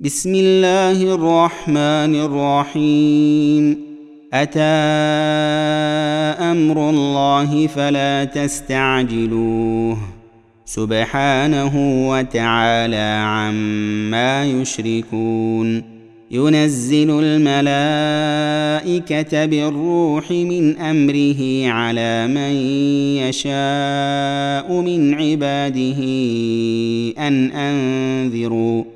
بسم الله الرحمن الرحيم. أتى أمر الله فلا تستعجلوه. سبحانه وتعالى عما يشركون. ينزل الملائكة بالروح من أمره على من يشاء من عباده أن أنذروا.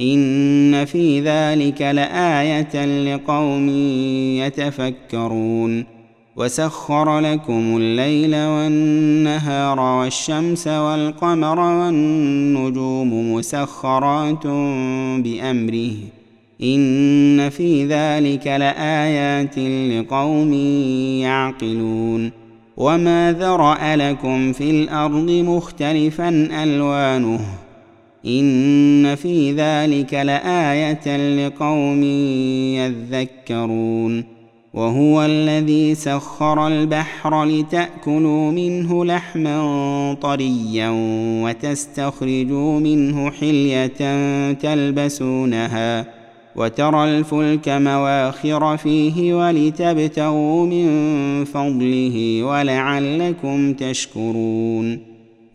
إن في ذلك لآية لقوم يتفكرون. وسخر لكم الليل والنهار والشمس والقمر والنجوم مسخرات بأمره. إن في ذلك لآيات لقوم يعقلون. وما ذرأ لكم في الأرض مختلفا ألوانه. إن في ذلك لآية لقوم يذكرون وهو الذي سخر البحر لتأكلوا منه لحما طريا وتستخرجوا منه حلية تلبسونها وترى الفلك مواخر فيه ولتبتغوا من فضله ولعلكم تشكرون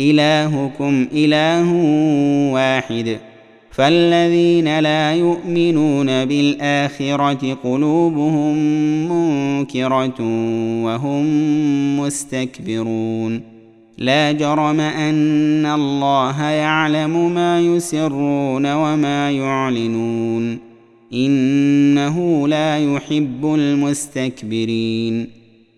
إلهكم إله واحد فالذين لا يؤمنون بالآخرة قلوبهم منكرة وهم مستكبرون لا جرم أن الله يعلم ما يسرون وما يعلنون إنه لا يحب المستكبرين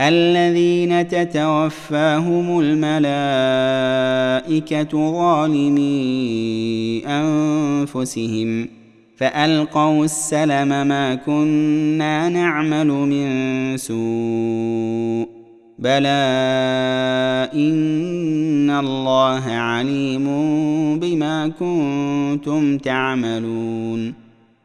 الذين تتوفاهم الملائكة ظالمي أنفسهم فألقوا السلم ما كنا نعمل من سوء بلى إن الله عليم بما كنتم تعملون.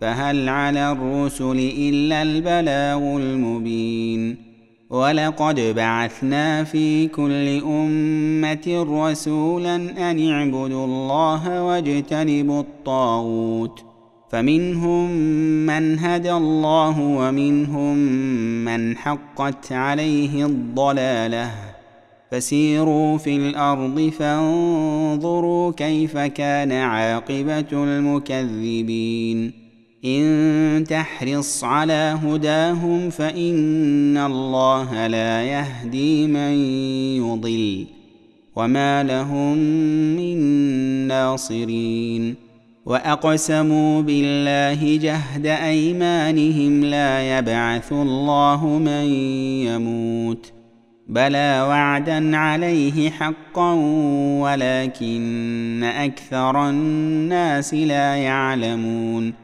فهل على الرسل إلا البلاغ المبين ولقد بعثنا في كل أمة رسولا أن اعبدوا الله واجتنبوا الطاغوت فمنهم من هدى الله ومنهم من حقت عليه الضلالة فسيروا في الأرض فانظروا كيف كان عاقبة المكذبين إن تحرص على هداهم فإن الله لا يهدي من يضل وما لهم من ناصرين وأقسموا بالله جهد أيمانهم لا يبعث الله من يموت بلى وعدا عليه حقا ولكن أكثر الناس لا يعلمون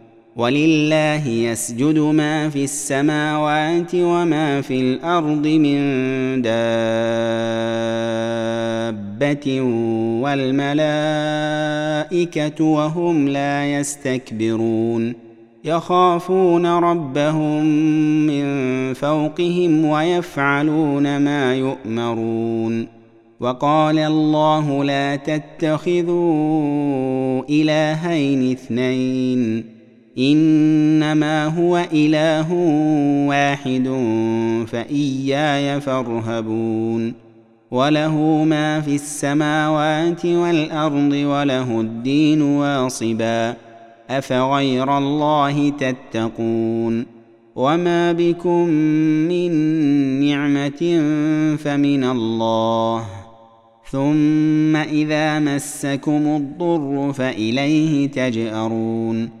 ولله يسجد ما في السماوات وما في الأرض من دابة والملائكة وهم لا يستكبرون يخافون ربهم من فوقهم ويفعلون ما يؤمرون وقال الله لا تتخذوا إلهين اثنين إنما هو إله واحد فإياي فارهبون وله ما في السماوات والأرض وله الدين واصبا أفغير الله تتقون وما بكم من نعمة فمن الله ثم إذا مسكم الضر فإليه تجأرون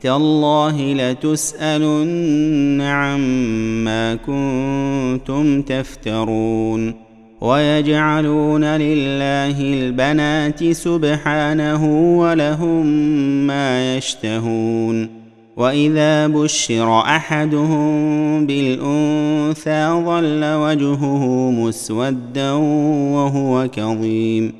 تالله لتسألن عما كنتم تفترون ويجعلون لله البنات سبحانه ولهم ما يشتهون وإذا بشر أحدهم بالأنثى ظل وجهه مسودا وهو كظيم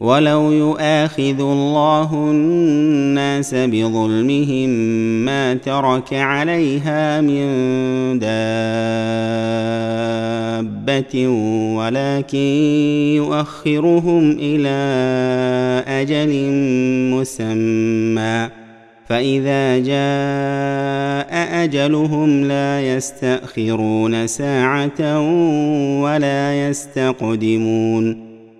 ولو يؤاخذ الله الناس بظلمهم ما ترك عليها من دابه ولكن يؤخرهم إلى أجل مسمى فاذا جاء اجلهم لا يستاخرون ساعه ولا يستقدمون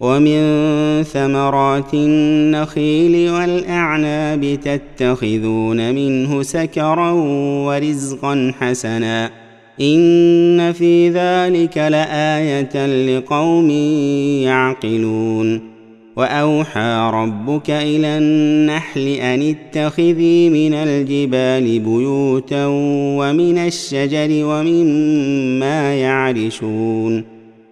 ومن ثمرات النخيل والأعناب تتخذون منه سكرا ورزقا حسنا. إن في ذلك لآية لقوم يعقلون. وأوحى ربك إلى النحل أن اتخذي من الجبال بيوتا ومن الشجر ومما يعرشون.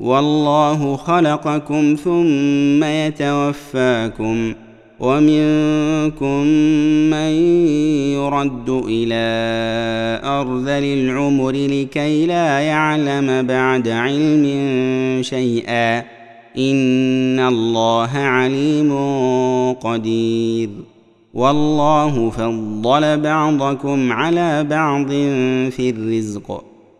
والله خلقكم ثم يتوفاكم ومنكم من يرد إلى أرذل العمر لكي لا يعلم بعد علم شيئا إن الله عليم قدير والله فضل بعضكم على بعض في الرزق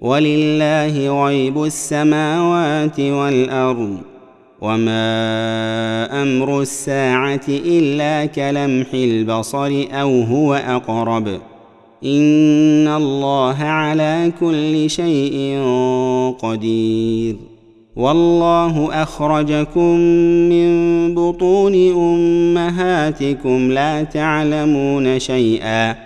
ولله غيب السماوات والأرض وما أمر الساعة إلا كلمح البصر أو هو أقرب. إن الله على كل شيء قدير. والله أخرجكم من بطون أمهاتكم لا تعلمون شيئا.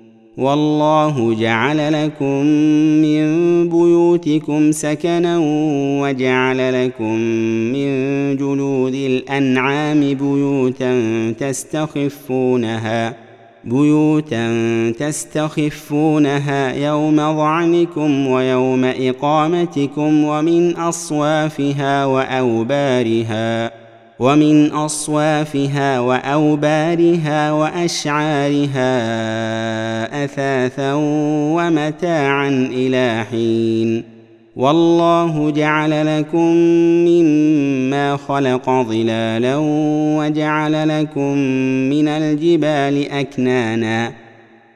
والله جعل لكم من بيوتكم سكنا وجعل لكم من جلود الأنعام بيوتا تستخفونها بيوتا تستخفونها يوم ظعنكم ويوم إقامتكم ومن أصوافها وأوبارها. ومن أصوافها وأوبارها وأشعارها أثاثا ومتاعا إلى حين. والله جعل لكم مما خلق ظلالا وجعل لكم من الجبال أكنانا.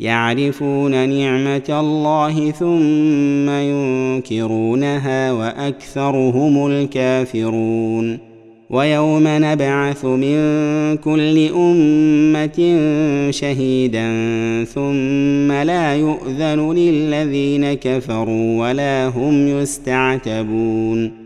يعرفون نعمة الله ثم ينكرونها وأكثرهم الكافرون. ويوم نبعث من كل أمة شهيدا ثم لا يؤذن للذين كفروا ولا هم يستعتبون.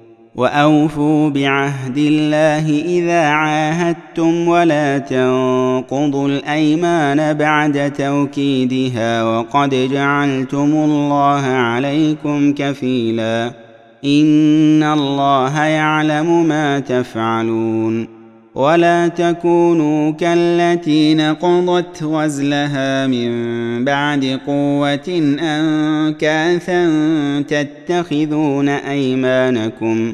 وأوفوا بعهد الله إذا عاهدتم ولا تنقضوا الأيمان بعد توكيدها وقد جعلتم الله عليكم كفيلا إن الله يعلم ما تفعلون ولا تكونوا كالتي نقضت وزلها من بعد قوة أنكاثا تتخذون أيمانكم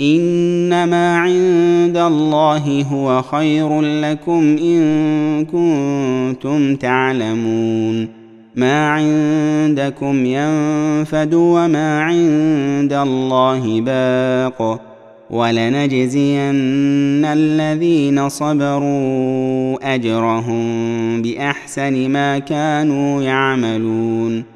إنما عند الله هو خير لكم إن كنتم تعلمون. ما عندكم ينفد وما عند الله باق. ولنجزين الذين صبروا أجرهم بأحسن ما كانوا يعملون.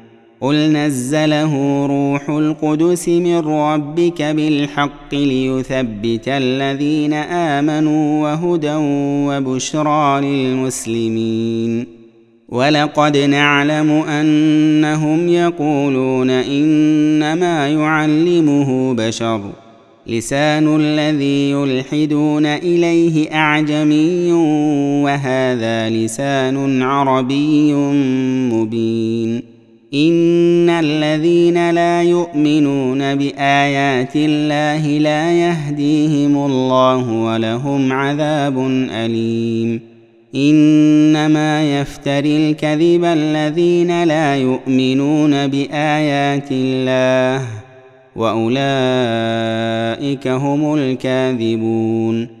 قل نزله روح القدس من ربك بالحق ليثبت الذين امنوا وهدى وبشرى للمسلمين ولقد نعلم انهم يقولون انما يعلمه بشر لسان الذي يلحدون اليه اعجمي وهذا لسان عربي مبين ان الذين لا يؤمنون بايات الله لا يهديهم الله ولهم عذاب اليم انما يفتري الكذب الذين لا يؤمنون بايات الله واولئك هم الكاذبون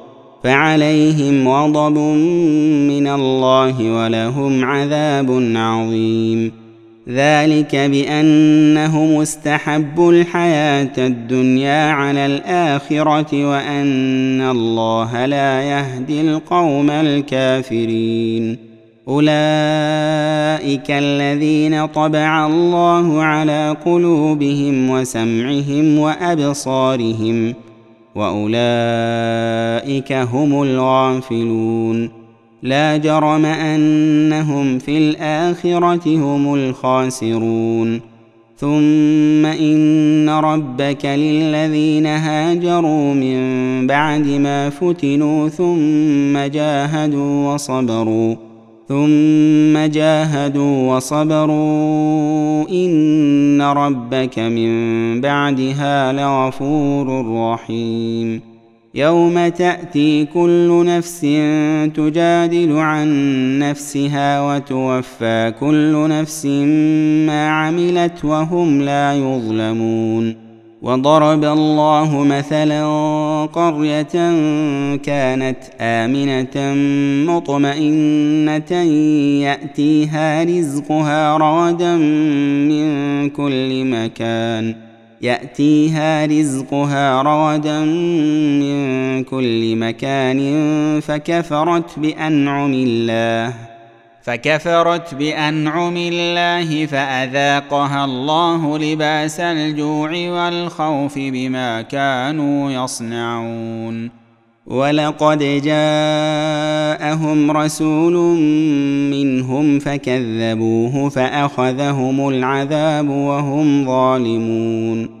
فعليهم غضب من الله ولهم عذاب عظيم. ذلك بأنهم استحبوا الحياة الدنيا على الآخرة وأن الله لا يهدي القوم الكافرين. أولئك الذين طبع الله على قلوبهم وسمعهم وأبصارهم واولئك هم الغافلون لا جرم انهم في الاخره هم الخاسرون ثم ان ربك للذين هاجروا من بعد ما فتنوا ثم جاهدوا وصبروا ثم جاهدوا وصبروا إن ربك من بعدها لغفور رحيم. يوم تأتي كل نفس تجادل عن نفسها وتوفى كل نفس ما عملت وهم لا يظلمون. وضرب الله مثلا قرية كانت آمنة مطمئنة يأتيها رزقها رغدا من كل مكان. يأتيها رزقها رغدا من كل مكان فكفرت بأنعم الله. فكفرت بأنعم الله فأذاقها الله لباس الجوع والخوف بما كانوا يصنعون. ولقد جاءهم رسول منهم فكذبوه فأخذهم العذاب وهم ظالمون.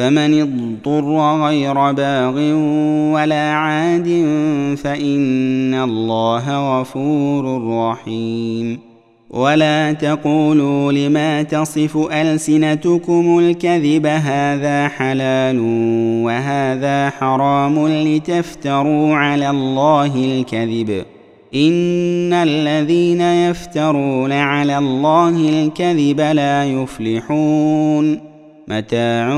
فمن اضطر غير باغ ولا عاد فإن الله غفور رحيم. ولا تقولوا لما تصف ألسنتكم الكذب هذا حلال وهذا حرام لتفتروا على الله الكذب. إن الذين يفترون على الله الكذب لا يفلحون. متاع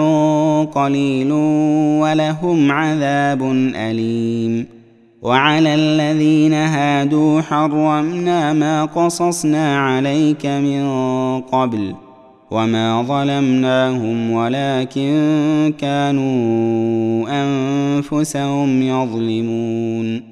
قليل ولهم عذاب أليم. وعلى الذين هادوا حرمنا ما قصصنا عليك من قبل وما ظلمناهم ولكن كانوا أنفسهم يظلمون.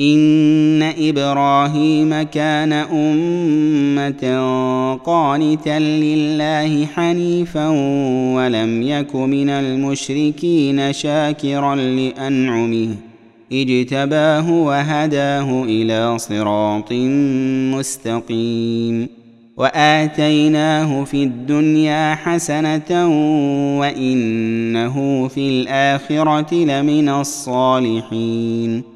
ان إبراهيم كان امه قانتا لله حنيفا ولم يك من المشركين شاكرا لانعمه اجتباه وهداه إلى صراط مستقيم واتيناه في الدنيا حسنه وانه في الاخره لمن الصالحين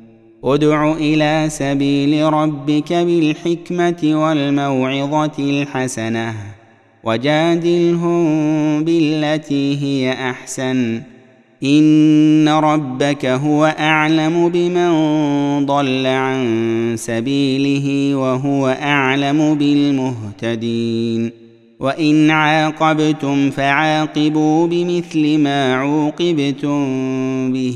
ادع إلى سبيل ربك بالحكمة والموعظة الحسنة وجادلهم بالتي هي أحسن. إن ربك هو أعلم بمن ضل عن سبيله وهو أعلم بالمهتدين. وإن عاقبتم فعاقبوا بمثل ما عوقبتم به.